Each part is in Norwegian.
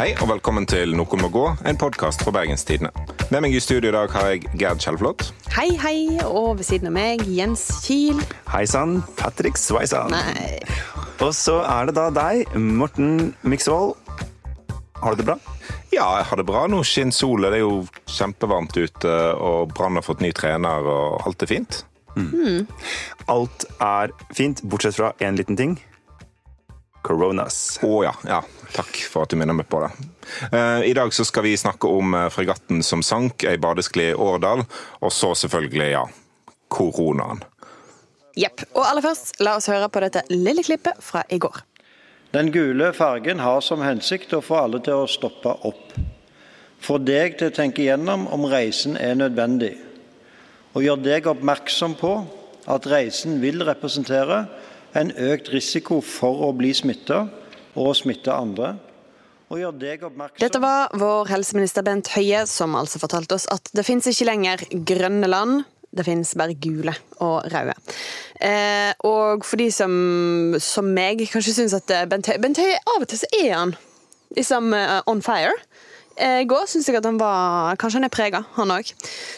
Hei og velkommen til Noen må gå, en podkast fra Bergenstidene. Med meg i studio i dag har jeg Gerd Kjellflot. Hei, hei, og ved siden av meg Jens Kiel. Hei sann, Patrick Sveisan. Nei, Og så er det da deg, Morten Miksvold. Har du det bra? Ja, jeg har det bra. Nå skinner sola, det er jo kjempevarmt ute, og Brann har fått ny trener, og alt er fint. Alt er fint, bortsett fra én liten ting. Coronas. Å ja, ja. Takk for at du minner meg på det. Eh, I dag så skal vi snakke om eh, fregatten som sank, ei badeskli i Årdal, og så selvfølgelig, ja, koronaen. Jepp. Og aller først, la oss høre på dette lille klippet fra i går. Den gule fargen har som hensikt å få alle til å stoppe opp. Få deg til å tenke gjennom om reisen er nødvendig. Og gjør deg oppmerksom på at reisen vil representere en økt risiko for å bli smitta og smitte andre. Dette var vår helseminister Bent Høie som altså fortalte oss at det fins ikke lenger grønne land, det finnes bare gule og røde. Eh, og for de som, som meg kanskje syns at eh, Bent Høie Bent Høie, av og til så er han liksom uh, on fire. Eh, I går syns jeg at han var Kanskje han er prega, han òg.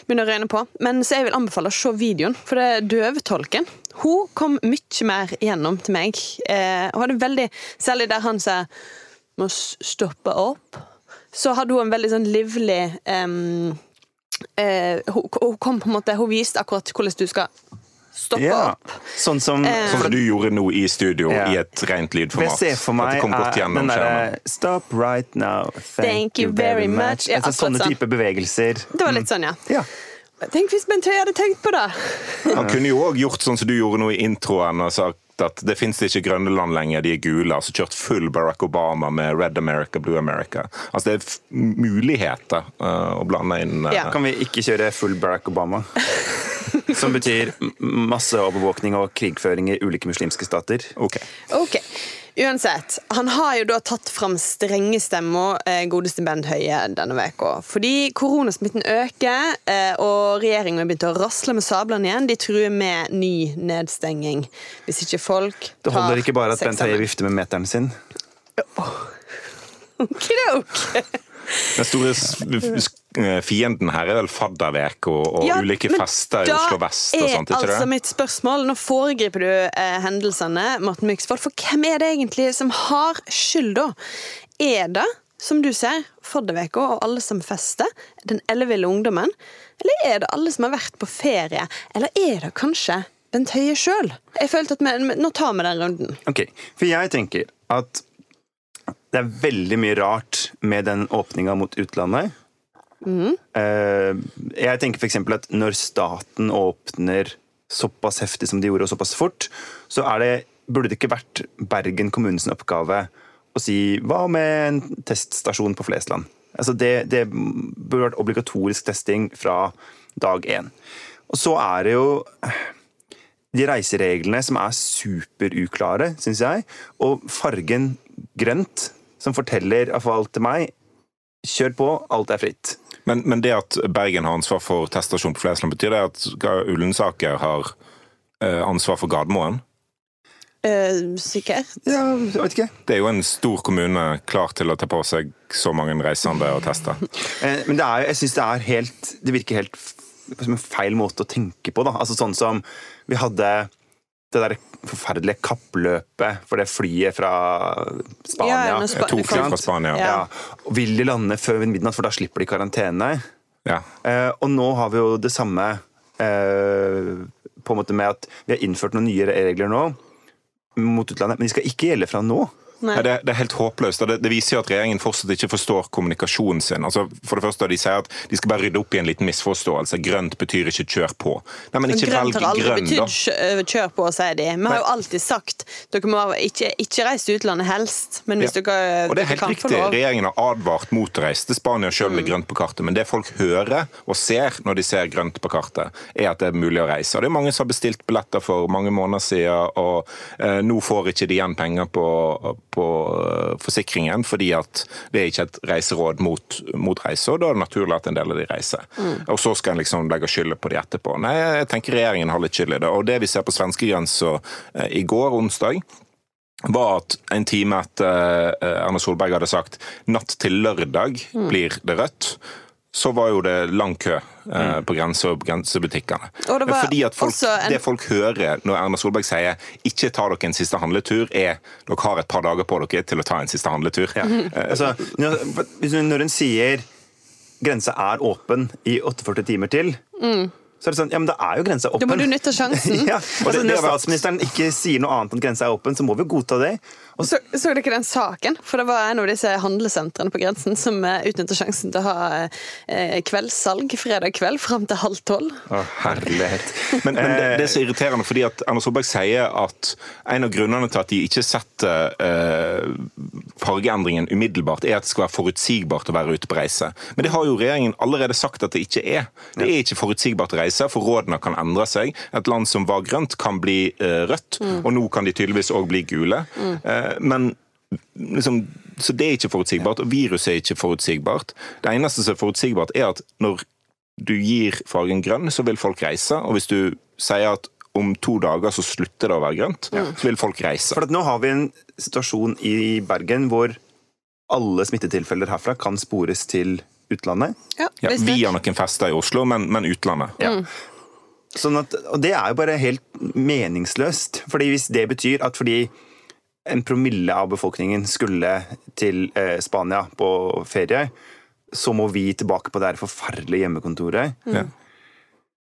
Begynner å røyne på. Men så jeg vil anbefale å se videoen, for det er døvetolken. Hun kom mye mer gjennom til meg. Eh, og hadde veldig, Særlig der han sa må stoppe opp. Så hadde hun en veldig sånn livlig um, eh, hun, hun kom på en måte Hun viste akkurat hvordan du skal stoppe Ja, opp. sånn som Eh. Sånn som du gjorde nå i studio, Ja. i et rent lydformat. ser for meg er den derre Stop right now. Thank, Thank you very much. Ja, altså, sånne sånn. type bevegelser. Det var litt sånn, ja. Ja. Tenk hvis Bent Høie hadde tenkt på det! Han kunne jo òg gjort sånn som du gjorde nå i introen og sagt at det fins ikke grønne land lenger, de er gule. Altså kjørt full Barack Obama med Red America, Blue America. Altså det er f muligheter uh, å blande inn uh, Ja. Kan vi ikke kjøre full Barack Obama? Som betyr masseovervåkning og krigføring i ulike muslimske stater. Ok. Ok, Uansett, han har jo da tatt fram strengestemma, eh, godeste Bent Høie, denne veka. Fordi koronasmitten øker, eh, og regjeringen har begynt å rasle med sablene igjen. De truer med ny nedstenging hvis ikke folk Det holder ikke bare at Bent Høie vifter med meteren sin. Oh. Den Okay, s- s- eh, fienden her er vel faddervek og, og Ja, ulike fester i Oslo vest og sånt, ikke altså det? mitt spørsmål, Nå foregriper du eh, hendelsene, Morten Myksvold, for hvem er det egentlig som har skylda? Er det, som du ser, fadderveka og alle som fester, den elleville ungdommen? Eller er det alle som har vært på ferie? Eller er det kanskje Bent Høie sjøl? Jeg følte at vi, Nå tar vi den runden. Ok, For jeg tenker at det er veldig mye rart med den åpninga mot utlandet. Eh, jeg tenker f.eks. at når staten åpner såpass heftig som de gjorde, og såpass fort, så det, burde det ikke vært Bergen kommunes oppgave å si hva med en teststasjon på Flesland? Altså det, det burde vært obligatorisk testing fra dag én. Og så er det jo de reisereglene som er superuklare, syns jeg, og fargen grønt, som forteller iallfall til meg Kjør på, alt er fritt. Men, men det at Bergen har ansvar for teststasjon på Flesland, betyr det at Ga- Ullensaker har eh, ansvar for Gardermoen? Eh, sikkert. Ja, jeg vet ikke. Det er jo en stor kommune klar til å ta på seg så mange reisende og teste. Eh, Men det er, jeg syns det er helt Det virker helt som en feil måte å tenke på. da. Altså Sånn som vi hadde det der forferdelige kappløpet for det flyet fra Spania. Ja, Spa- To fly fra Spania. Ja. Ja. Og Vil de lande før midnatt, for da slipper de karantene? Ja. Eh, og nå har vi jo det samme eh, på en måte med at vi har innført noen nye regler nå mot utlandet, men de skal ikke gjelde fra nå. Nei. Det, det er helt håpløst. og det, det viser jo at regjeringen fortsatt ikke forstår kommunikasjonen sin. Altså, for det første, De sier at de skal bare rydde opp i en liten misforståelse. Grønt betyr ikke 'kjør på'. Nei, men ikke Grønt har aldri grønn, betydd da. kjør på, sier de. Vi har jo alltid sagt dere må ikke, ikke reise til utlandet helst, men hvis Ja. dere, Og det er helt riktig. Mm. Regjeringen har advart mot å reise til Spania selv med grønt på kartet, men det folk hører og ser når de ser grønt på kartet, er at det er mulig å reise. Og det er mange som har bestilt billetter for mange måneder siden, og eh, nå får ikke de igjen penger på, på eh, forsikringen fordi at det er ikke et reiseråd mot, mot reise, og da er det naturlig at en del av de reiser. Og så skal en liksom legge skylda på de etterpå. Nei, jeg tenker regjeringen har litt skyld i det. Og det vi ser på svenskegrensa eh, i går, onsdag, var at en time etter eh, Erna Solberg hadde sagt natt til lørdag Mm. blir det rødt, så var jo det lang kø eh, på grense og grensebutikkene. Og det var Fordi at folk, også en- Det folk hører når Erna Solberg sier 'ikke ta dere en siste handletur', er dere har et par dager på dere til å ta en siste handletur. Ja. Altså, når, hun- sier grensa er åpen i 48 timer til, så er det sånn Ja, men da er jo grensa åpen. Da må du nytte sjansen. ja. Og altså, når statsministeren ikke sier noe annet enn at grensa er åpen, så må vi godta det. Og Så, så dere den saken? For det var en av disse handlesentrene på grensen som eh, utnytta sjansen til å ha eh, kveldssalg fredag kveld fram til halv tolv. Å, herlighet. Men, men det, det er så irriterende, fordi at Erna Solberg sier at en av grunnene til at de ikke setter eh, fargeendringen umiddelbart, er at det skal være forutsigbart å være ute på reise. Men det har jo regjeringen allerede sagt at det ikke er. Det er ikke forutsigbart å reise, for rådene kan endre seg. Et land som var grønt, kan bli eh, rødt, og nå kan de tydeligvis òg bli gule. Eh, men liksom, så det er ikke forutsigbart, og viruset er ikke forutsigbart. Det eneste som er forutsigbart, er at når du gir fargen grønn, så vil folk reise. Og hvis du sier at om to dager så slutter det å være grønt, så vil folk reise. For at nå har vi en situasjon i Bergen hvor alle smittetilfeller herfra kan spores til utlandet. Ja, Ja, nok. via noen fester i Oslo, men, men utlandet. Sånn at, og det er jo bare helt meningsløst. Fordi hvis det betyr at fordi en promille av befolkningen skulle til eh, Spania på ferie, så må vi tilbake på det her forferdelige hjemmekontoret. Ja.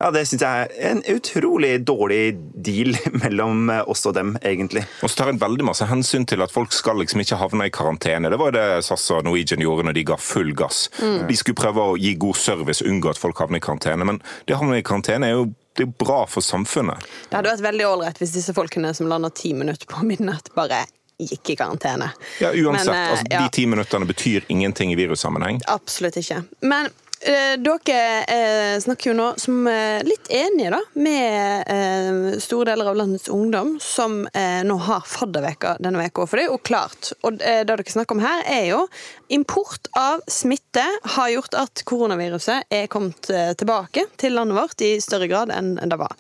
Ja, det syns jeg er en utrolig dårlig deal mellom eh, oss og dem, egentlig. Og så tar en veldig masse hensyn til at folk skal liksom ikke havne i karantene. Det var jo det SAS og Norwegian gjorde når de ga full gass. De skulle prøve å gi god service, unngå at folk havner i karantene. Men det å havne i karantene er jo det er bra for samfunnet. Det hadde vært veldig ålreit hvis disse folkene som lander ti minutter på midnatt, bare gikk i karantene. Ja, uansett. Men, eh, altså, ja. De ti minuttene betyr ingenting i virussammenheng. Absolutt ikke. Men dere eh, snakker jo nå som eh, litt enige da, med eh, store deler av landets ungdom som eh, nå har fadderveka denne veka. For er jo klart, og eh, det dere snakker om her, er jo import av smitte har gjort at koronaviruset er kommet eh, tilbake til landet vårt i større grad enn det var.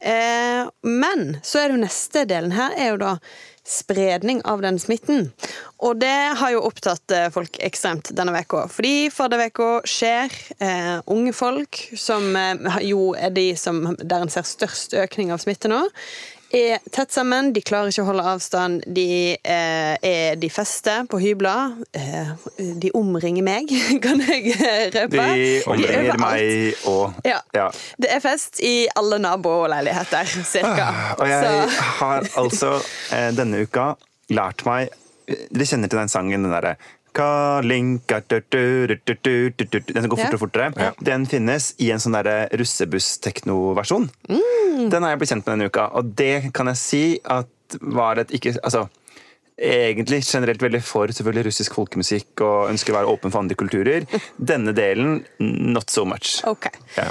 Eh, men så er det jo neste delen her, er jo da spredning av den smitten. Og det har jo opptatt eh, folk ekstremt denne veka. Fordi fadderveka skjer. Eh, unge folk, som eh, jo er de som, der en ser størst økning av smitte nå, er tett sammen. De klarer ikke å holde avstand. De, eh, er, de fester på hybler. Eh, de omringer meg, kan jeg røpe. De er omringer de meg og Ja. ja. Det er fest i alle naboleiligheter, cirka. Og jeg Så- har altså eh, denne uka lært meg Dere kjenner til den sangen, den derre Kalinka du, du, du, du, du, du, du. Den som går fortere og fortere. Den finnes i en sånn russebuss-tekno-versjon. Den har jeg blitt kjent med denne uka, og det kan jeg si at var et ikke Altså egentlig generelt veldig for selvfølgelig russisk folkemusikk og ønsker å være åpen for andre kulturer. Denne delen not so much. Ok. Ja.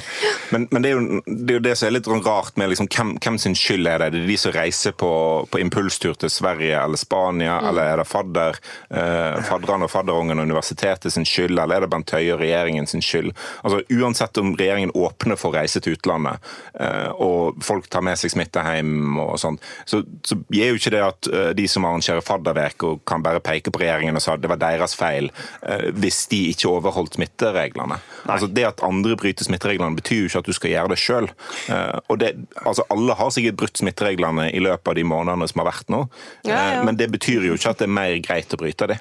Men, men det, er jo, det er jo det som er litt sånn rart med liksom, hvem, hvem sin skyld er det? Det er de som reiser på, på impulstur til Sverige eller Spania, eller er det fadder, eh, fadderne og fadderungen og universitetet sin skyld, eller er det Bent Høie og regjeringen sin skyld? Altså Uansett om regjeringen åpner for å reise til utlandet, eh, og folk tar med seg smitte hjem og sånt, så, så gir jo ikke det at eh, de som arrangerer faddervek og kan bare peke på regjeringen og sa det var deres feil, eh, hvis de ikke overholdt smittereglene. Altså Det at andre bryter smittereglene, betyr jo ikke at du skal gjøre det sjøl. Altså, alle har sikkert brutt smittereglene i løpet av de månedene som har vært nå, Ja, ja. Eh, men det betyr jo ikke at det er mer greit å bryte det.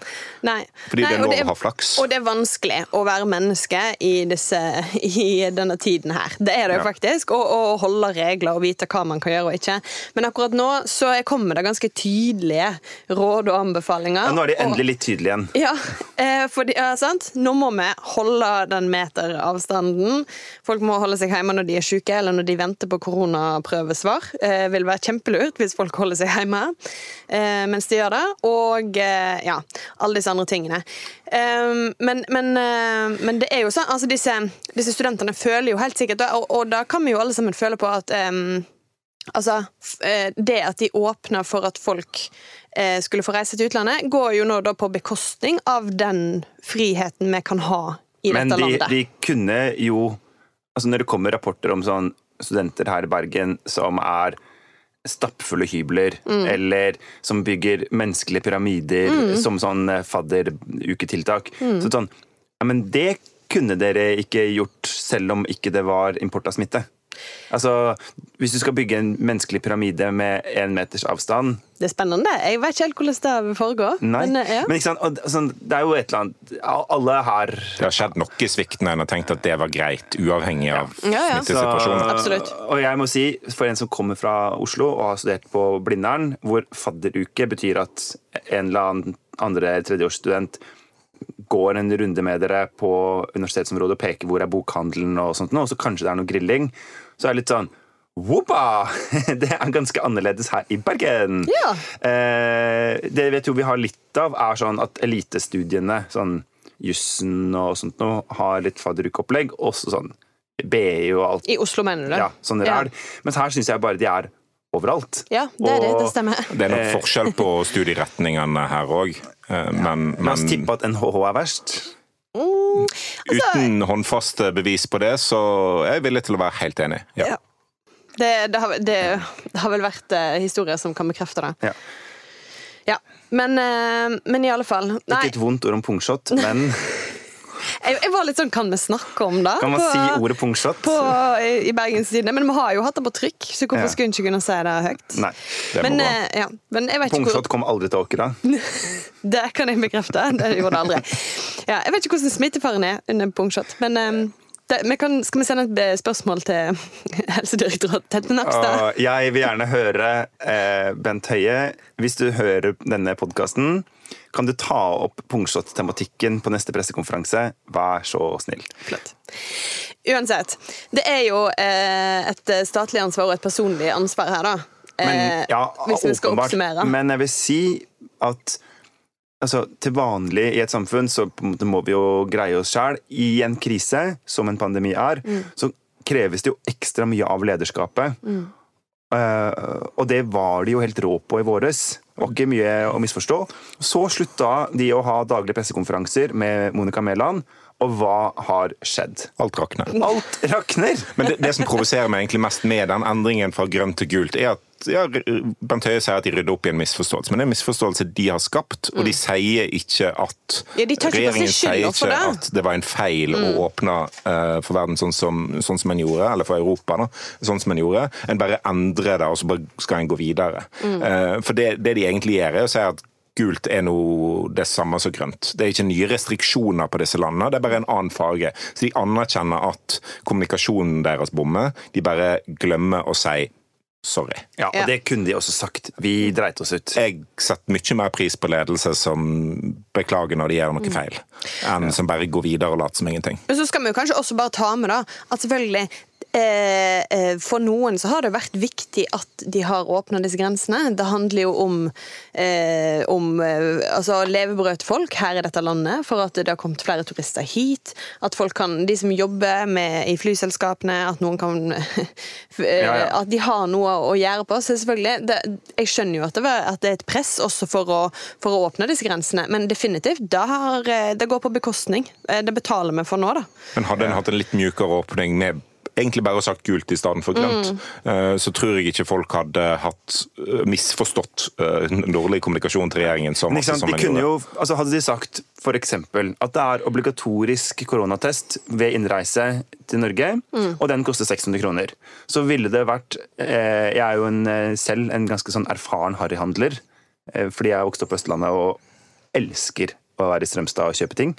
Nei. Fordi Nei, det er lov å ha flaks. Og det er vanskelig å være menneske i, disse, i denne tiden her. Det er det jo Ja. faktisk. Og, og holde regler og vite hva man kan gjøre og ikke. Men akkurat nå så kommer det ganske tydelige råd og anbefalinger. Ja, nå er de og- endelig litt tydelige igjen. Ja, eh, fordi, ja, sant? Nå må vi holde den meteravstanden. Folk må holde seg hjemme når de er syke, eller når de venter på koronaprøvesvar. Eh, vil være kjempelurt hvis folk holder seg hjemme eh, mens de gjør det. Og eh, ja, alle disse andre tingene. Eh, men, men, eh, men det er jo sånn, altså disse, disse studentene føler jo helt sikkert, og, og da kan vi jo alle sammen føle på at Altså, eh, Det at de åpner for at folk eh, skulle få reise til utlandet, går jo nå da på bekostning av den friheten vi kan ha i Men dette de, landet. de kunne jo altså Når det kommer rapporter om sånn studenter her i Bergen som er stappfulle hybler, eller som bygger menneskelige pyramider som sånn fadderuketiltak. fadderuketiltak. Så sånn, ja, men det kunne dere ikke gjort selv om ikke det var import av smitte. Altså, Hvis du skal bygge en menneskelig pyramide med én meters avstand Det er spennende. Jeg vet ikke helt hvordan det vil foregå. Nei, Men, eh, ja. men ikke sant? Og, sånn, det er jo et eller annet Alle har Det har skjedd noe sviktende en har tenkt at det var greit, uavhengig av Ja, ja. smittesituasjonen. Absolutt. Og jeg må si, for en som kommer fra Oslo og har studert på Blindern, hvor fadderuke betyr at en eller annen andre tredjeårsstudent går en runde med dere på universitetsområdet og peker hvor er bokhandelen og sånt, nå, og så kanskje det er noe grilling, så er det litt sånn Woppa! Det er ganske annerledes her i Bergen. Ja. Eh, det jeg tror vi har litt av, er sånn at elitestudiene, sånn jussen og sånt noe, har litt fadderukeopplegg. Også sånn BI og alt. I Oslo, mener du det? Ja, sånn ræl. Mens her syns jeg bare de er overalt. Ja, det er det. Det stemmer. Det er nok Eh. forskjell på studieretningene her òg, men, La oss men tippe at NHH er verst. uten håndfaste bevis på det, så er jeg villig til å være helt enig. Ja. Ja. Det, det, har, det, det har vel vært eh, historier som kan bekrefte det. Ja. Ja. Men, eh, men i alle fall Nei, Ikke et vondt ord om pungshot, men jeg, jeg var litt sånn Kan vi snakke om det? kan man på, si ordet pungshot? på, i, Bergens Tidende? Men vi har jo hatt det på trykk, så hvorfor Ja. skulle vi ikke kunne si det høyt? Nei. Det må Men, bra. eh, ja, men ikke hvor kom aldri til Åkra. Det kan jeg bekrefte. Det gjorde det aldri. Ja, jeg vet ikke hvordan smittefaren er under pungshot, men eh, det, vi kan, skal vi sende et spørsmål til Helsedirektoratet? Tette Nakstad? Og jeg vil gjerne høre eh, Bent Høie, hvis du hører denne podkasten, kan du ta opp pungshot-tematikken på neste pressekonferanse? Vær så snill. Flott. Uansett. Det er jo eh, et statlig ansvar og et personlig ansvar her, da. Men, Eh, ja, hvis vi skal åpenbart. oppsummere. Men jeg vil si at altså, til vanlig i et samfunn så må vi jo greie oss sjæl. I en krise, som en pandemi er, Mm. så kreves det jo ekstra mye av lederskapet. Mm. Eh, og det var de jo helt rå på i våres. Det var ikke mye å misforstå. Så slutta de å ha daglige pressekonferanser med Monica Mæland, og hva har skjedd? Alt rakner. Alt rakner! Men det, det som provoserer meg egentlig mest med den endringen fra grønt til gult, er at ja, Bent Høie sier at de rydder opp i en misforståelse, men det er en misforståelse de har skapt. Og de sier ikke at Mm. Ja, ikke Regjeringen sier ikke det. Mm. at det var en feil å åpne uh, for verden sånn som, sånn som en gjorde, eller for Europa, da, sånn som en gjorde. En bare endrer det, og så skal en gå videre. Mm. Uh, for det, det de egentlig gjør, er å si at Gult er nå det samme som grønt. Det er ikke nye restriksjoner på disse landene, det er bare en annen farge. Så de anerkjenner at kommunikasjonen deres bommer. De bare glemmer å si sorry. Ja, og Ja. det kunne de også sagt. Vi dreit oss ut. Jeg setter mye mer pris på ledelse som beklager når de gjør noe feil, enn som bare går videre og later som ingenting. Men så skal vi jo kanskje også bare ta med da, at selvfølgelig For noen så har det vært viktig at de har åpna disse grensene. Det handler jo om, eh, om eh, altså levebrød til folk her i dette landet, for at det har kommet flere turister hit. At folk kan, de som jobber med, i flyselskapene, at noen kan eh, Ja, ja. At de har noe å gjøre på. Så selvfølgelig, det, jeg skjønner jo at det, var, at det er et press også for å, for å åpne disse grensene, men definitivt, det, har, eh, det går på bekostning. Eh, Det betaler vi for nå, da. Men hadde en hatt en litt mjukere åpning med egentlig bare sagt gult i stedet for grønt, mm. så tror jeg ikke folk hadde hatt eh, misforstått dårlig kommunikasjon til regjeringen så Men masse som de kunne jo, altså Hadde de sagt eksempel at det er obligatorisk koronatest ved innreise til Norge, og den koster 600 kroner, så ville det vært eh, Jeg er jo en, eh, selv en ganske sånn erfaren harryhandler, eh, fordi jeg er vokst opp på Østlandet og elsker å være i Strømstad og kjøpe ting.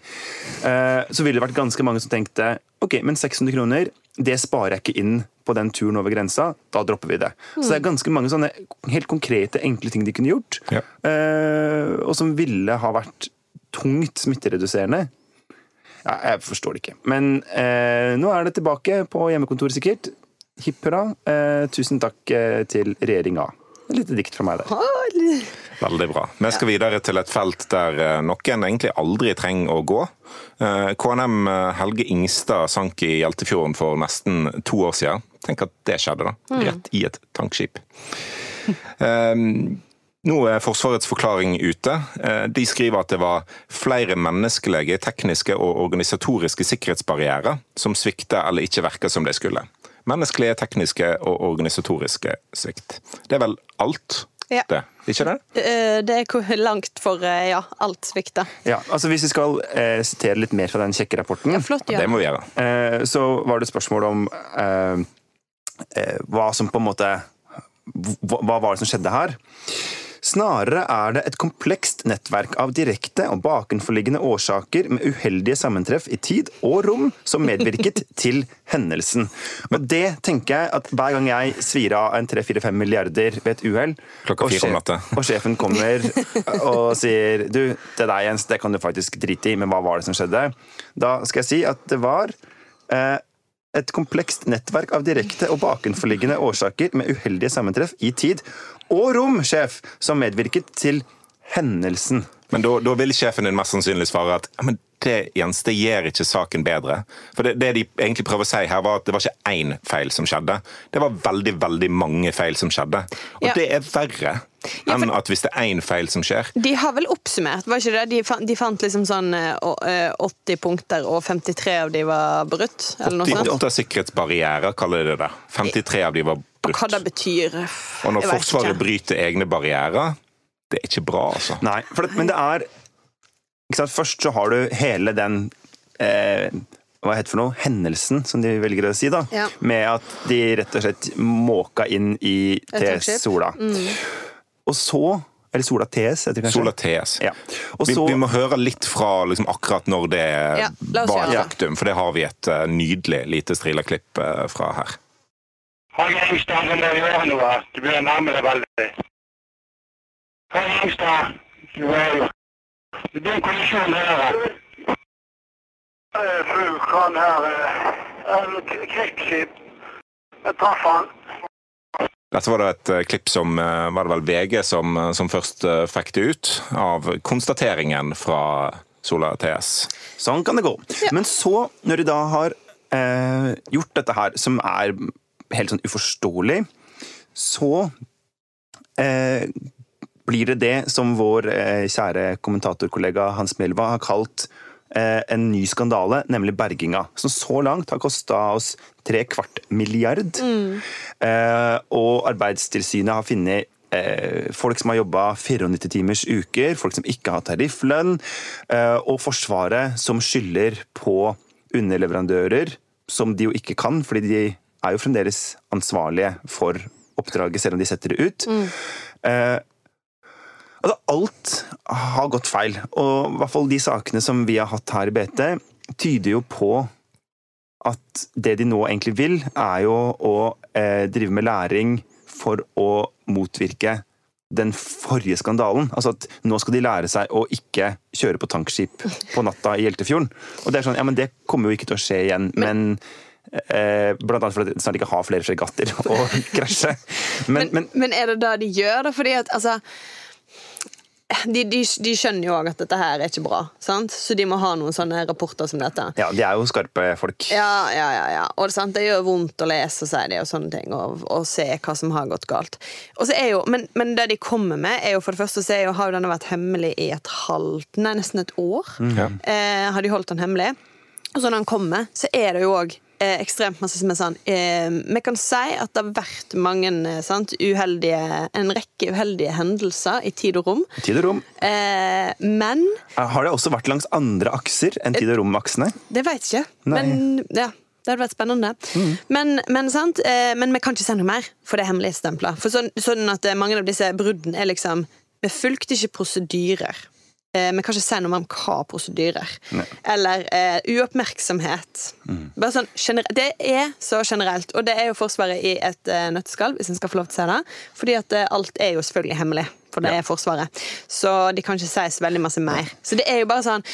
Eh, så ville det vært ganske mange som tenkte ok, men 600 kroner, det sparer jeg ikke inn på den turen over grensa, da dropper vi det. Så det er ganske mange sånne helt konkrete, enkle ting de kunne gjort, Ja. eh, og som ville ha vært tungt smittereduserende. Ja, jeg forstår det ikke. Men eh, nå er det tilbake på hjemmekontoret, sikkert. Hipp hurra. Eh, tusen takk til regjeringa. Et lite dikt fra meg der. Veldig bra. Vi skal videre til et felt der eh, noen egentlig aldri trenger å gå. Eh, KNM Helge Ingstad sank i Hjeltefjorden for nesten to år siden. Tenk at det skjedde, da. Rett i et tankskip. Eh, Nå er Forsvarets forklaring ute. Eh, De skriver at det var flere menneskelige, tekniske og organisatoriske sikkerhetsbarrierer som svikta eller ikke virka som de skulle. menneskelige, tekniske og organisatoriske svikt. Det er vel alt, Ja. det? Ikke det? Eh, Det er langt for eh, ja, alt svikter. Ja, altså Hvis vi skal eh, sitere litt mer fra den kjekke rapporten, Flott, Det må vi gjøre. eh, så var det spørsmål om eh, eh, hva som på en måte hva, hva var det som skjedde her? Snarere er det et komplekst nettverk av direkte og bakenforliggende årsaker med uheldige sammentreff i tid og rom som medvirket til hendelsen. Og det tenker jeg at hver gang jeg svir av en 3-4-5 milliarder ved et uhell, og sjef- og sjefen kommer og sier du, det der Jens, det kan du faktisk drite i, men hva var det som skjedde? Da skal jeg si at det var eh, et komplekst nettverk av direkte og bakenforliggende årsaker med uheldige sammentreff i tid og rom, sjef, som medvirket til hendelsen. Men da, da vil sjefen din mest sannsynlig svare at ja, men det, Jens, det gjør ikke saken bedre. For det, det de egentlig prøver å si her, var at det var ikke én feil som skjedde. Det var veldig, veldig mange feil som skjedde. Og Ja. det er verre Ja, enn at hvis det er én feil som skjer. De har vel oppsummert, var ikke det? De fant, de fant liksom sånn eh, å- eh, 80 punkter, og 53 av de var brutt? Eller noe sånt? 88 sikkerhetsbarrierer, kaller de det. Der. 53 av de var Og hva det betyr Og når jeg Forsvaret ikke. bryter egne barrierer, det er ikke bra, altså. Nei, for det, men det er Først så har du hele den eh, hva heter det for noe? Hendelsen, som de velger å si. da, Ja. Med at de rett og slett måka inn i Et TS Mm. Sola. Og så Eller Sola TS, heter det kanskje? Sola TS. Ja. Og Vi, så, vi må høre litt fra liksom, akkurat når det Ja, var et faktum, for det har vi et uh, nydelig lite strilerklipp uh, fra her. Har Gjengstad som dere gjør noe? Du begynner å nærme deg veldig. Har Gjengstad du er Det en kollisjon her. Fru kan her eh, krigsskip. Jeg traff han. Dette var da et eh, klipp som eh, var det vel VG som, eh, som først fikk det ut, av konstateringen fra Sola TS. sånn kan det gå. Men så, når de da har eh, gjort dette her, som er helt sånn uforståelig, så eh, blir det det som vår eh, kjære kommentatorkollega Hans Melva har kalt eh, en ny skandale, nemlig berginga. Som så langt har kosta oss tre kvart milliard. Eh, og Arbeidstilsynet har funnet eh, folk som har jobba 94 timers uker, folk som ikke har tarifflønn, eh, og Forsvaret som skylder på underleverandører, som de jo ikke kan, fordi de er jo fremdeles ansvarlige for oppdraget, selv om de setter det ut. Eh, Altså, alt har gått feil, og i hvert fall de sakene som vi har hatt her i BT, tyder jo på at det de nå egentlig vil, er jo å eh, drive med læring for å motvirke den forrige skandalen. Altså at nå skal de lære seg å ikke kjøre på tankskip på natta i Hjeltefjorden. Og det er sånn, ja, men det kommer jo ikke til å skje igjen, men eh, Blant annet fordi de snart ikke har flere fregatter å krasje. Men, Men, men er det det de gjør, det? Fordi at altså de, de, de skjønner jo òg at dette her er ikke bra, sant? så de må ha noen sånne rapporter som dette. ja, de er jo skarpe folk. Ja, ja, ja. ja. Og det, sant? det gjør vondt å lese seg det, og sånne ting, og, og se hva som har gått galt. Jo, men, men det de kommer med, er jo for det første så jo, har jo denne vært hemmelig i et halvt, nei, nesten et år. Mm. Eh, har de holdt den hemmelig. Og så når den kommer, så er det jo òg eh, ekstremt masse som er sånn eh, Vi kan si at det har vært mange eh, sant, uheldige, en rekke uheldige hendelser i tid og rom. Tid og rom. Eh, men Har det også vært langs andre akser enn tid og rom-aksene? Det vet jeg ikke. Nei. Men ja, det hadde vært spennende. Men, men, sant? Eh, men vi kan ikke si noe mer, for det er hemmelighetsstempla. For sånn, sånn at eh, mange av disse bruddene er liksom Vi fulgte ikke prosedyrer. Eh, Vi kan ikke si noe om hva prosedyrer. Eller eh, uoppmerksomhet. Bare sånn Det er så generelt, og det er jo Forsvaret i et eh, nøtteskall, hvis en skal få lov til å si det. Fordi at eh, alt er jo selvfølgelig hemmelig, for det er Forsvaret. Så de kan ikke si så veldig masse mer. Så det er jo bare sånn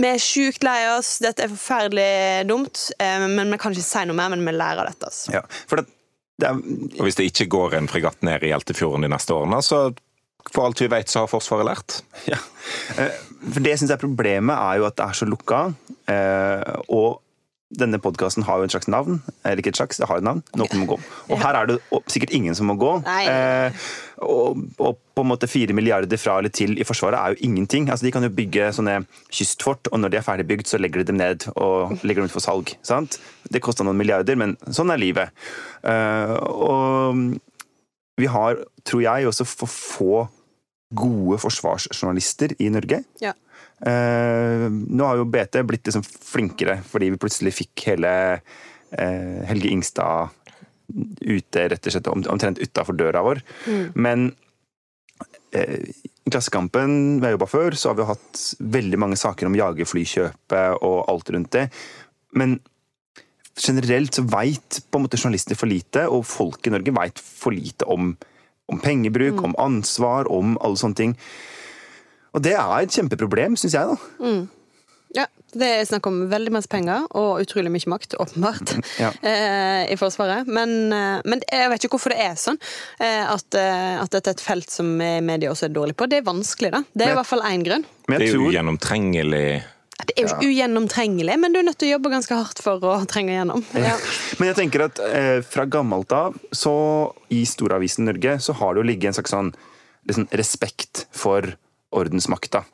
vi er sjukt lei oss, dette er forferdelig dumt, eh, men vi kan ikke si noe mer, men vi lærer dette. Altså. Ja, for det, det er, Og hvis det ikke går en fregatt ned i Hjeltefjorden de neste årene, så for alt vi vet, så har Forsvaret lært. ja. Eh, For det jeg syns er problemet, er jo at det er så lukka. eh, Og denne podkasten har jo en slags navn. Eller ikke et slags, det har et navn. Noen må gå. Og her er det sikkert ingen som må gå. Nei. Eh, og, og på en måte fire milliarder fra eller til i Forsvaret er jo ingenting. Altså, de kan jo bygge sånne kystfort, og når de er ferdigbygd, så legger de dem ned og legger dem ut for salg. Sant? Det koster noen milliarder, men sånn er livet. Eh, og vi har, tror jeg, også for få gode forsvarsjournalister i Norge. Ja. Eh, nå har jo BT blitt liksom flinkere, fordi vi plutselig fikk hele eh, Helge Ingstad ute, rett og slett omtrent utafor døra vår. Men eh, i Klassekampen, vi har jobba før, så har vi hatt veldig mange saker om jagerflykjøpet og alt rundt det. Men generelt så veit journalister for lite, og folk i Norge veit for lite om, om pengebruk, om ansvar, om alle sånne ting. Og det er et kjempeproblem, syns jeg, da. Ja, det er snakk om veldig masse penger og utrolig mye makt, åpenbart, Ja. eh, i Forsvaret. Men, eh, men jeg vet ikke hvorfor det er sånn. Eh, at, at dette er et felt som media også er dårlig på. Det er vanskelig, da. Det er Men- i hvert fall én grunn. Men Det er jo gjennomtrengelig. Det er jo ikke ugjennomtrengelig, men du er nødt til å jobbe ganske hardt for å trenge igjennom. Ja. Men jeg tenker at eh, fra gammelt av, så i Storavisen Norge, så har det jo ligget en slags sånn liksom, respekt for ordensmakta.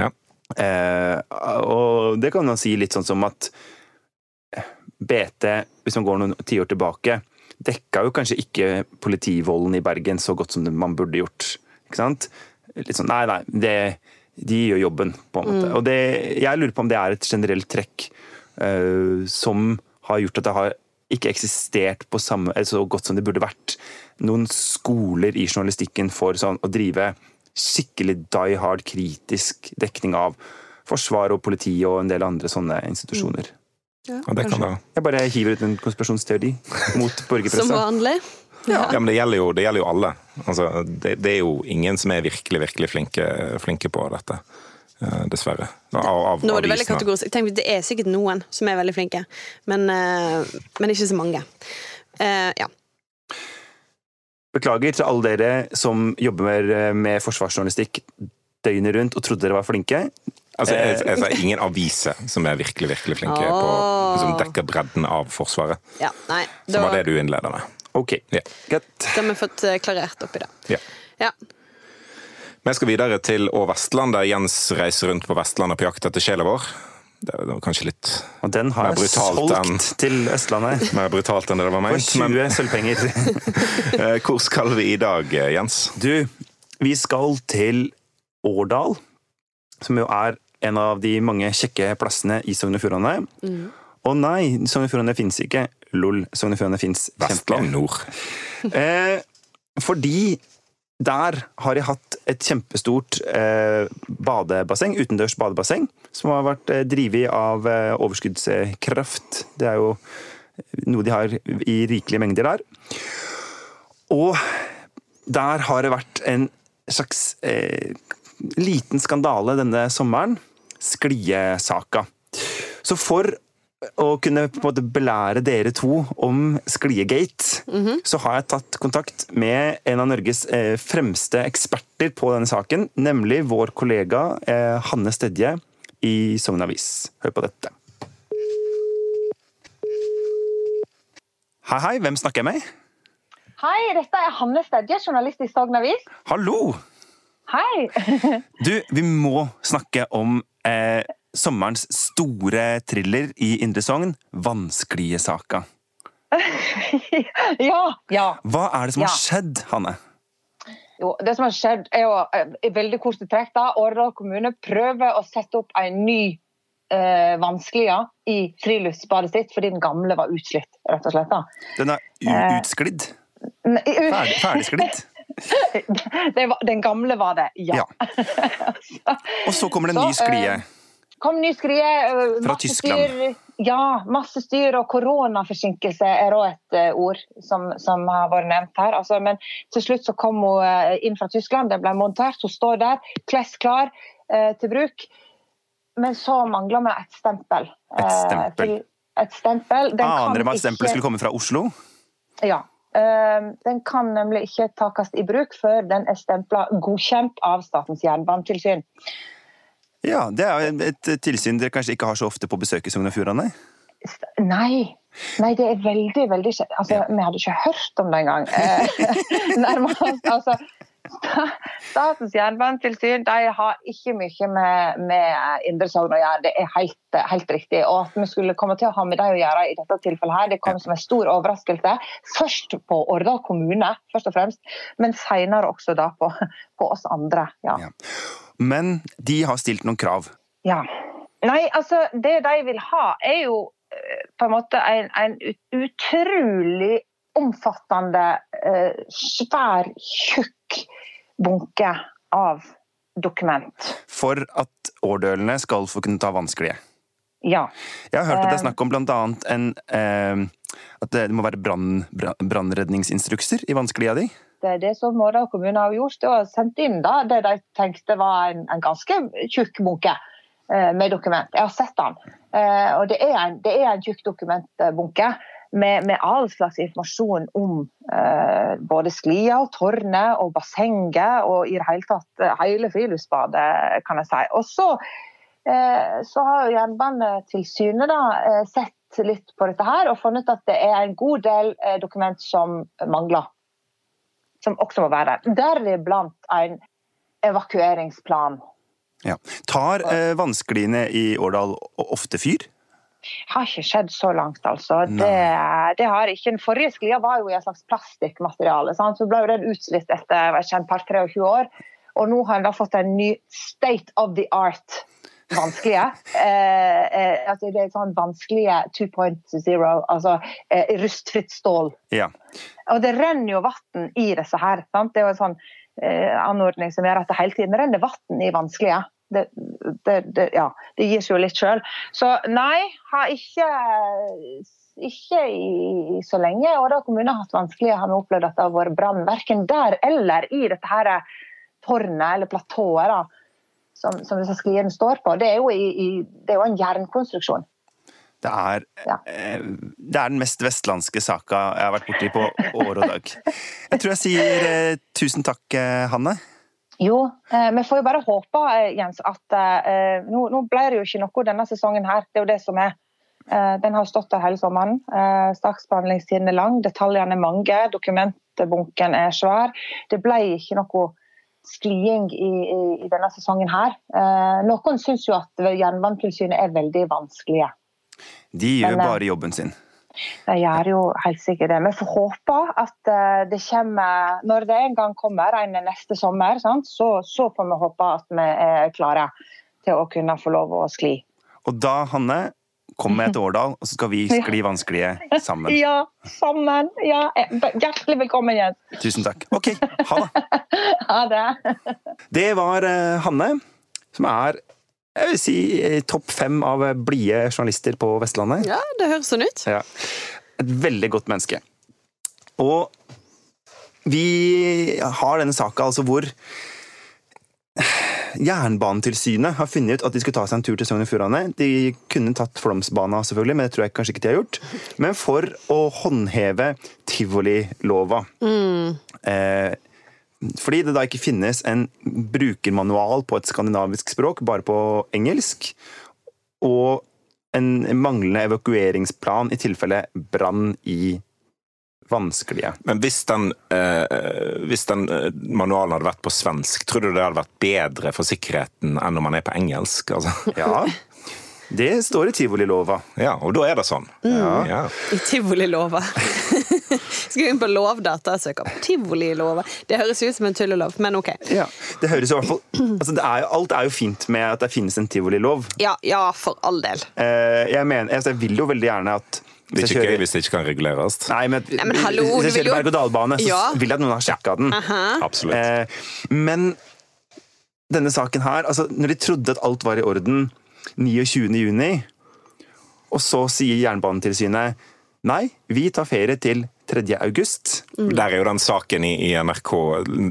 Ja. Eh, og det kan man si litt sånn som at BT, hvis man går noen tiår tilbake, dekka jo kanskje ikke politivolden i Bergen så godt som man burde gjort. Ikke sant? Litt sånn, nei, nei, det, de gjør jobben, på en måte. Og det, jeg lurer på om det er et generelt trekk uh, som har gjort at det har ikke eksistert på samme, eller så godt som det burde vært. Noen skoler i journalistikken for sånn, å drive skikkelig die hard kritisk dekning av forsvar og politi og en del andre sånne institusjoner. Og det kan være. Jeg bare hiver ut en konspirasjonsteori mot borgerpressa. Som vanlig. Ja, men det gjelder jo, det gjelder jo alle. Altså, det, det er jo ingen som er virkelig, virkelig flinke, flinke på dette. eh, Dessverre. Av, av Nå var det veldig kategorisk. Jeg tenker, Det er sikkert noen som er veldig flinke, men, eh, men ikke så mange. Uh, ja. Beklager til alle dere som jobber med forsvarsjournalistikk døgnet rundt og trodde dere var flinke. Altså, jeg, jeg, jeg, ingen aviser som er virkelig, virkelig flinke på Som dekker bredden av Forsvaret. ja. Nei, Som da, var det du innleda med. Ok, Ja. greit. Det har vi fått eh, klarert opp i det. Yeah. Ja. Vi skal videre til Å Vestland, der Jens reiser rundt på Vestlandet på jakt etter sjela vår. Det var kanskje litt Og den har jeg solgt enn- til Østlandet. mer brutalt enn det var var For 20 sølvpenger. eh, hvor skal vi i dag, eh, Jens? Du, vi skal til Årdal, som jo er en av de mange kjekke plassene i Sogn og Fjordane. Og nei, Sogn og Fjordane fins ikke. Lol, Sogn og Fjordane fins Vestland nord. Eh, fordi der har jeg hatt et kjempestort eh, badebasseng, utendørs badebasseng, som har vært eh, drevet av eh, overskuddskraft. Det er jo noe de har i rikelige mengder der. Og der har det vært en slags eh, liten skandale denne sommeren. Skliesaka. Så for å kunne på en måte belære dere to om Skliegate, så har jeg tatt kontakt med en av Norges eh, fremste eksperter på denne saken, nemlig vår kollega eh, Hanne Stedje i Sogn Avis. Hør på dette. Hei, hei, hvem snakker jeg med? Hei, dette er Hanne Stedje, journalist i Sogn Avis. Hallo! Hei! Du, vi må snakke om eh, sommerens store thriller i Indre Sogn, Vanskelige saka. ja, ja. Hva er det som har skjedd, Hanne? Jo, det som har skjedd, er jo eh, i veldig korte trekk da, Årdal kommune prøver å sette opp en ny eh, vanskelige i friluftsbadet sitt, fordi den gamle var utslitt, rett og slett. da. Den er Eh. utsklidd. Ferdig, ferdigsklidd. det var, den gamle var det, ja. Ja. Og så kommer det en ny sklie. Kom ny skrie. eh, Fra Tyskland. Styr, ja, masse styr og koronaforsinkelse er òg et eh, ord som, som har vært nevnt her. Altså, men til slutt så kom hun eh, inn fra Tyskland, det ble montert. Hun står der, kless klar eh, til bruk. Men så mangler vi et stempel. Et eh, stempel. til- et stempel. Den Aner man at stempelet skulle komme fra Oslo? Ja. Eh, Den kan nemlig ikke takes i bruk før den er stempla godkjent av Statens jernbanetilsyn. Ja, det er jo et tilsyn dere kanskje ikke har så ofte på besøk i Sogn og Fjordane? Nei. Nei, det er veldig, veldig. Altså, Vi hadde ikke hørt om det engang. Eh, nærmest, altså, Statens jernbanetilsyn de har ikke mye med, med Indre Sogn å gjøre, det er helt, helt, riktig. Og at vi skulle komme til å ha med dem å gjøre i dette tilfellet, her, det kom som en stor overraskelse. Først på Årdal kommune, først og fremst, men senere også da på, på oss andre. Ja. ja. Men de har stilt noen krav? Ja. Nei, altså det de vil ha, er jo eh, på en måte en, en utrolig omfattende, eh, svær, tjukk bunke av dokument. For at årdølene skal få kunne ta vanskelige? Ja. Jeg har hørt at det er snakk om bl.a. en eh, At det må være brannredningsinstrukser i vanskelige av de? Det er det som Mårdal kommune har gjort, og sendt inn da, det de tenkte var en, en ganske tjukk bunke eh, med dokument. Jeg har sett den. Eh, og det er en, det en tjukk dokumentbunke med, med, all slags informasjon om eh, både sklia, tårnet og bassenget, og i det hele tatt eh, hele friluftsbadet, kan jeg si. Og så, eh, så har Jernbanetilsynet da, sett litt på dette her og funnet at det er en god del dokument som mangler. Som også må være der. Deriblant en evakueringsplan. Ja. Tar eh, vannskliene i Årdal ofte fyr? har ikke skjedd så langt, altså. Det, det, har ikke. Den forrige sklia var jo i et slags plastikkmateriale. Så ble jo den utslitt etter et en par-23 år. Og nå har en da fått en ny state of the art vanskelige. Eh, eh, altså det er sånn vanskelige 2.0, altså eh, rustfritt stål. Ja. Og det renner jo vann i disse her. Sant? Det er jo en sånn eh, anordning som gjør at det hele tiden renner vann i vanskelige det, det, det, ja, det gir seg jo litt sjøl. Så nei, har ikke ikke i, så lenge. Og da kommunen har hatt vanskelig, har vi opplevd at det har vært brann verken der eller i dette her tårnet eller platået som, som disse skliene står på. Det er jo, i, i, det er jo en jernkonstruksjon. Det er, ja. eh, det er den mest vestlandske saka jeg har vært borti på år og dag. Jeg tror jeg sier eh, tusen takk, eh, Hanne. Jo, vi får jo bare håpe Jens, at nå, nå, ble det jo ikke noe denne sesongen her. Det er jo det som er. Den har stått der hele sommeren. Eh, Saksbehandlingstiden er lang, detaljene er mange, dokumentbunken er svær. Det ble ikke noe skliing i, i, i denne sesongen her. Eh, noen syns jo at Jernbanetilsynet er veldig vanskelige. De gjør Men, eh, bare jobben sin. De gjør jo helt sikkert det. Vi får håpe at eh, det kommer Når det en gang kommer en neste sommer, så, så, får vi håpe at vi er klare til å kunne få lov å skli. Og da, Hanne, kommer med til Årdal, og så skal vi skli vanskelige sammen. Ja, sammen. Ja, hjertelig velkommen, Jens. Tusen takk. OK, ha det. Ha det. Det var eh, Hanne, som er jeg vil si topp fem av blide journalister på Vestlandet. Ja, det høres sånn ut. Ja. Et veldig godt menneske. Og vi har denne saka altså hvor Jernbanetilsynet har funnet ut at de skulle ta seg en tur til Sogn og Fjordane. De kunne tatt Flåmsbana, selvfølgelig, men det tror jeg kanskje ikke de har gjort. Men for å håndheve tivolilova. Mm. Eh, fordi det da ikke finnes en brukermanual på et skandinavisk språk, bare på engelsk, og en manglende evakueringsplan i tilfelle brann i vanskelige. Men hvis den, eh, hvis den, eh, manualen hadde vært på svensk, tror du det hadde vært bedre for sikkerheten enn når man er på engelsk? Altså? Ja, det står i tivolilova. Ja, og da er det sånn. Mm. Ja. I tivolilova. Skal vi inn på Lovdata og søke opp tivolilova. Det høres ut som en tullelov, men ok. Ja, det høres i hvert fall altså er jo, Alt er jo fint med at det finnes en tivolilov. Ja, ja, for all del. Eh, jeg, mener, altså, jeg vil jo veldig gjerne at det er ikke gøy hvis det ikke kan reguleres. Nei, men, Nei, men hallo, hvis jeg kjører berg-og-dal-bane, så ja. vil jeg at noen har sjekka den. Aha. Absolutt. Eh, men denne saken her, altså, når de trodde at alt var i orden 29.6, og så sier Jernbanetilsynet nei, vi tar ferie til 3. august. Mm. Der er jo den saken i, i NRK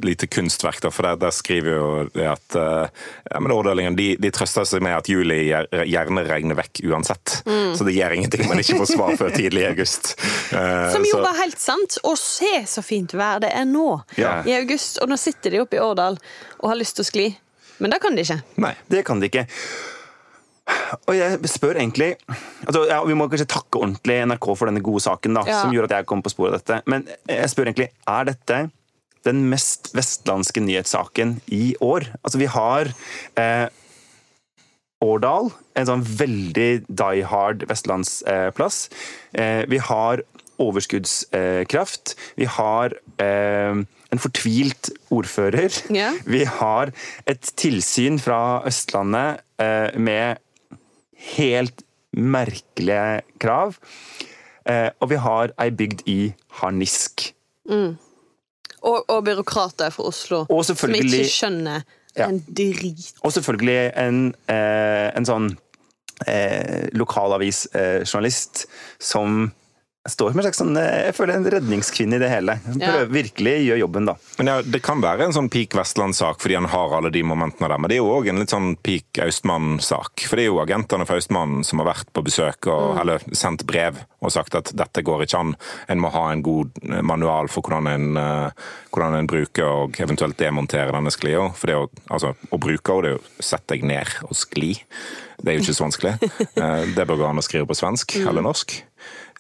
lite kunstverk, da, for der, der skriver jo det at uh, ja, men Årdalingen de, de, trøster seg med at juli gjerne regner vekk uansett. Mm. Så det gjør ingenting man ikke får svar før tidlig i august. Uh, Som jo så. var helt sant. Og se så fint vær det er nå ja. i august. Og nå sitter de oppe i Årdal og har lyst til å skli. Men det kan de ikke. Nei, det kan de ikke. Og jeg spør egentlig altså, ja, Vi må kanskje takke ordentlig NRK for denne gode saken da, Ja. som gjorde at jeg kom på sporet av dette. Men jeg spør egentlig, er dette den mest vestlandske nyhetssaken i år? Altså, vi har eh, Årdal, en sånn veldig die hard vestlandsplass. Eh, vi har overskuddskraft. Vi har eh, en fortvilt ordfører. Yeah. Vi har et tilsyn fra Østlandet eh, med helt merkelige krav. Eh, og vi har ei bygd i harnisk. Og, og byråkrater fra Oslo Og som ikke skjønner Ja. en drit. Og selvfølgelig en, eh, en sånn eh, lokalavisjournalist som står med en slags sånn, eh, jeg føler en redningskvinne i det hele. Ja. Prøver virkelig gjør jobben, da. Men ja, Det kan være en sånn peak Vestland-sak fordi han har alle de momentene der, men det er jo òg en litt sånn peak Austmann-sak. For det er jo agentene fra Austmannen som har vært på besøk og eller sendt brev og sagt at dette går ikke an. En må ha en god eh, manual for hvordan en, eh, hvordan en bruker og eventuelt demonterer denne sklia. For det å, altså, å bruke henne, det er jo sett deg ned og skli. Det er jo ikke så vanskelig. Det bør gå an å skrive på svensk eller norsk.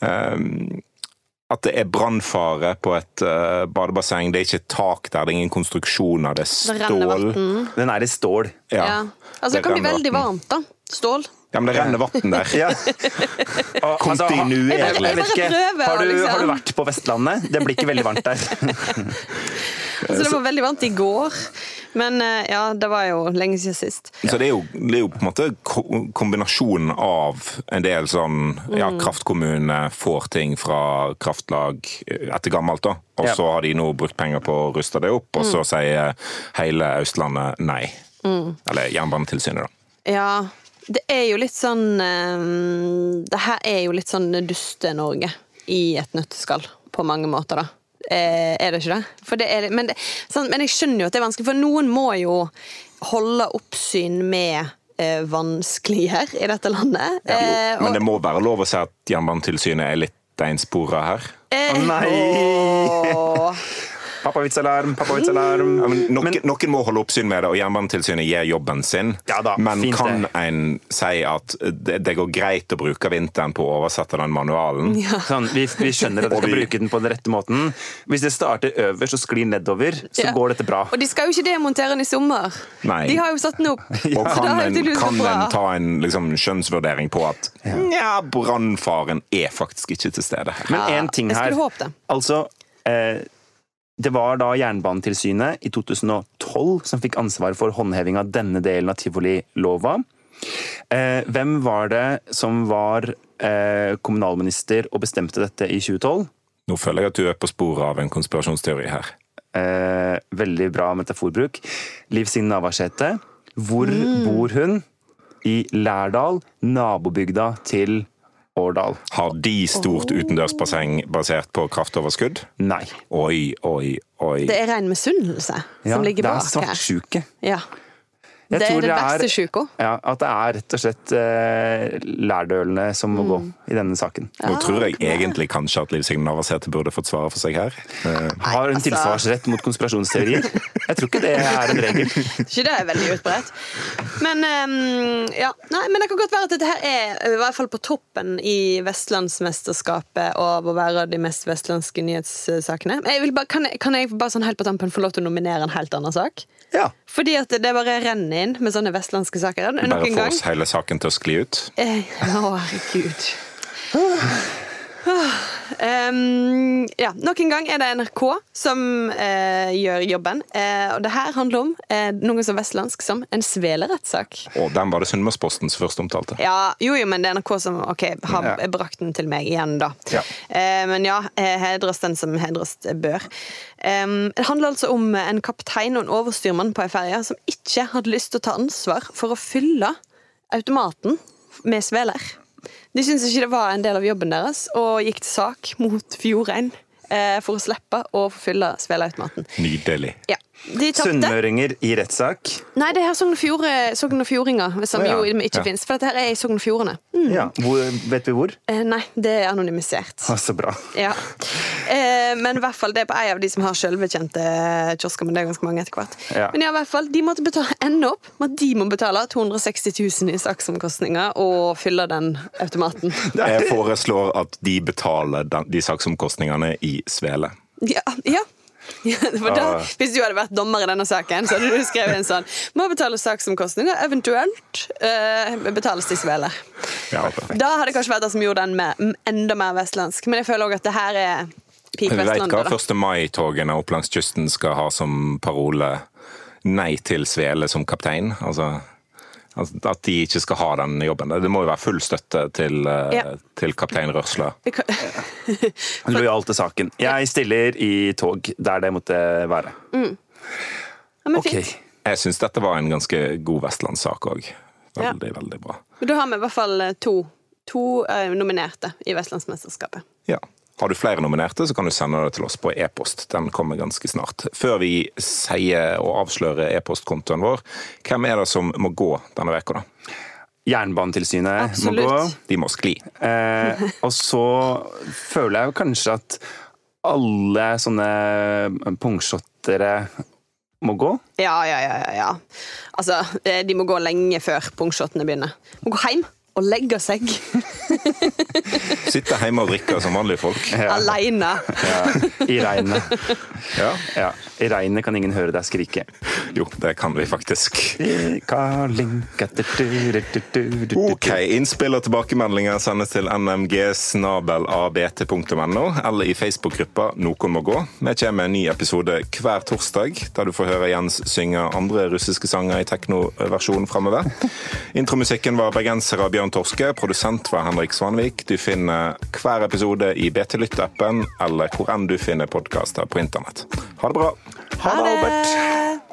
Um, at det er brannfare på et eh, badebasseng. Det er ikke tak der, det er ingen konstruksjoner, det er stål. Det Den er i stål. Ja. Ja. Altså, det kan bli veldig varmt, da. Stål. Ja, men det renner vann der. Ja. Kontinuerlig. jeg, bare, Jeg bare prøver, har du, liksom. har du vært på Vestlandet? Det blir ikke veldig varmt der. Så det var veldig varmt i går. Men eh, ja, det var jo lenge siden sist. Så det er, jo, det er jo på en måte ko- kombinasjonen av en del sånn ja, kraftkommunene kraftkommune får ting fra kraftlag etter gammelt, da. Og så har de nå brukt penger på å ruste det opp, og Mm. så sier hele Østlandet nei. Eller Jernbanetilsynet, da. Ja, det er jo litt sånn eh, Det her er jo litt sånn Duste-Norge i et nøtteskall, på mange måter, da. Eh, er det ikke det? For det er, men, det, sånn, men jeg skjønner jo at det er vanskelig, for noen må jo holde oppsyn med eh, vanskeliger i dette landet. Eh, Men det må være lov å si at Jernbanetilsynet er litt einspora her. eh, oh, nei! Pappavitsalarm, pappavitsalarm. Ja, men noen, Men- noen må holde oppsyn med det, og Jernbanetilsynet gjør jobben sin. Ja da, men fint kan det. en si at det, det går greit å bruke vinteren på å oversette den manualen? Sånn, vi, vi skjønner at vi skal bruke den på den rette måten. Hvis det starter øverst og sklir nedover, så Ja. går dette bra. Og de skal jo ikke demontere den i sommer. Nei. De har jo satt den opp. Og kan en, kan en ta en liksom, skjønnsvurdering på at ja, brannfaren er faktisk ikke til stede? Men Ja, én ting jeg her. skulle håpe det. Altså, eh, det var da Jernbanetilsynet i 2012 som fikk ansvar for håndheving av denne delen av tivolilova. Eh, hvem var det som var eh, kommunalminister og bestemte dette i 2012? Nå føler jeg at du er på sporet av en konspirasjonsteori her. Eh, veldig bra metaforbruk. Liv Signe Navarsete. Hvor bor hun? I Lærdal, nabobygda til Årdal. Har de stort utendørsbasseng basert på kraftoverskudd? Nei. Oi, oi, oi. Det er ren misunnelse Ja, som ligger det er bak her. svartsjuke. Ja. Jeg det er det det er- verste. Ja, at det er rett og slett uh, lærdølene som må gå i denne saken. Nå tror jeg egentlig kanskje at Liv Signe Navarsete burde fått svaret for seg her. Eh, Har hun altså- tilsvarsrett mot konspirasjonsteorier? Jeg tror ikke det er en regel. Ikke det er veldig utbredt. Men um, ja, nei, men det kan godt være at dette her er i hvert fall på toppen i Vestlandsmesterskapet av å være de mest vestlandske nyhetssakene. Jeg vil bare, kan, jeg, kan jeg bare sånn helt på tampen få lov til å nominere en helt annen sak? Ja. Fordi at det bare renner inn med sånne vestlandske saker. Nok bare få oss hele saken til å skli ut. Eh, Å, herregud. Um, ja, Nok en gang er det NRK som uh, gjør jobben. Uh, og det her handler om uh, noe så vestlandsk som en svelerettssak. Og den var det Sunnmørsposten som først omtalte. Ja, jo, jo, men det er NRK som ok, har Ja. brakt den til meg igjen, da. Ja. Men ja, hedres den som hedres bør. Um, det handler altså om en kaptein og en overstyrmann på ei ferje som ikke hadde lyst til å ta ansvar for å fylle automaten med sveler. De syntes ikke det var en del av jobben deres, og gikk til sak mot Fjordrein eh, for å slippe å forfylle sveleautomaten. Nydelig. Ja. De. Sunnmøringer i rettssak. Nei, det er Sogn og Fjordinger, som Ja, jo ikke ja. finnes. For dette er i Sogn og Fjordane. Mm. Ja, hvor, vet vi hvor? Eh, nei, det er anonymisert. Ah, så bra. Ja. Eh, men i hvert fall, det er på en av de som har selvbekjente kiosker, men det er ganske mange etter hvert. Ja. Men ja, i hvert fall, de måtte betale, ende opp med at de må betale 260 000 i saksomkostninger og fylle den automaten. Jeg foreslår at de betaler de saksomkostningene i svele. Ja, ja. Ja, For da, hvis du hadde vært dommer i denne saken, så hadde du skrevet en sånn Må betale saksomkostninger, eventuelt uh, betales de sveler. Ja, Da hadde det kanskje vært det som gjorde den med, enda mer vestlandsk. Men jeg føler òg at det her er peak Vi vet hva 1. mai-togene opp langs kysten skal ha som parole 'nei til svele som kaptein'. Altså at de ikke skal ha den jobben. Det må jo være full støtte til, eh, Ja. til kaptein kan- Lojal til saken. Jeg stiller i tog der det måtte være. Ja, men Ok. fint. Jeg syns dette var en ganske god vestlandssak òg. Ja. Veldig, veldig bra. Men Da har vi i hvert fall eh, to, to eh, nominerte i Vestlandsmesterskapet. Ja. Har du flere nominerte, så kan du sende det til oss på e-post. Den kommer ganske snart. Før vi sier og avslører e-postkontoen vår, hvem er det som må gå denne veka da? Jernbanetilsynet Absolutt. må gå. De må skli. Eh, og så føler jeg jo kanskje at alle sånne pungshottere må gå. Ja, ja, ja, ja, ja. Altså, eh, de må gå lenge før pungshottene begynner. Må gå hjem og legge seg Sitte hjemme og drikke som vanlige folk. aleine. Ja, I regnet. Ja. Ja, I regnet kan ingen høre deg skrike. Jo, det kan vi faktisk. Ok, Innspill og tilbakemeldinger sendes til nmgsnabelabt.no eller i Facebook-gruppa Noen må gå. Vi kommer med en ny episode hver torsdag, der du får høre Jens synge andre russiske sanger i teknoversjon framover. Intromusikken var bergenser av Bjørn Torske, produsent var Henrik Svanvik. Du finner hver episode i BT Lytt-appen eller hvor enn du finner podkaster på internett. Ha det bra! Ha det, Albert.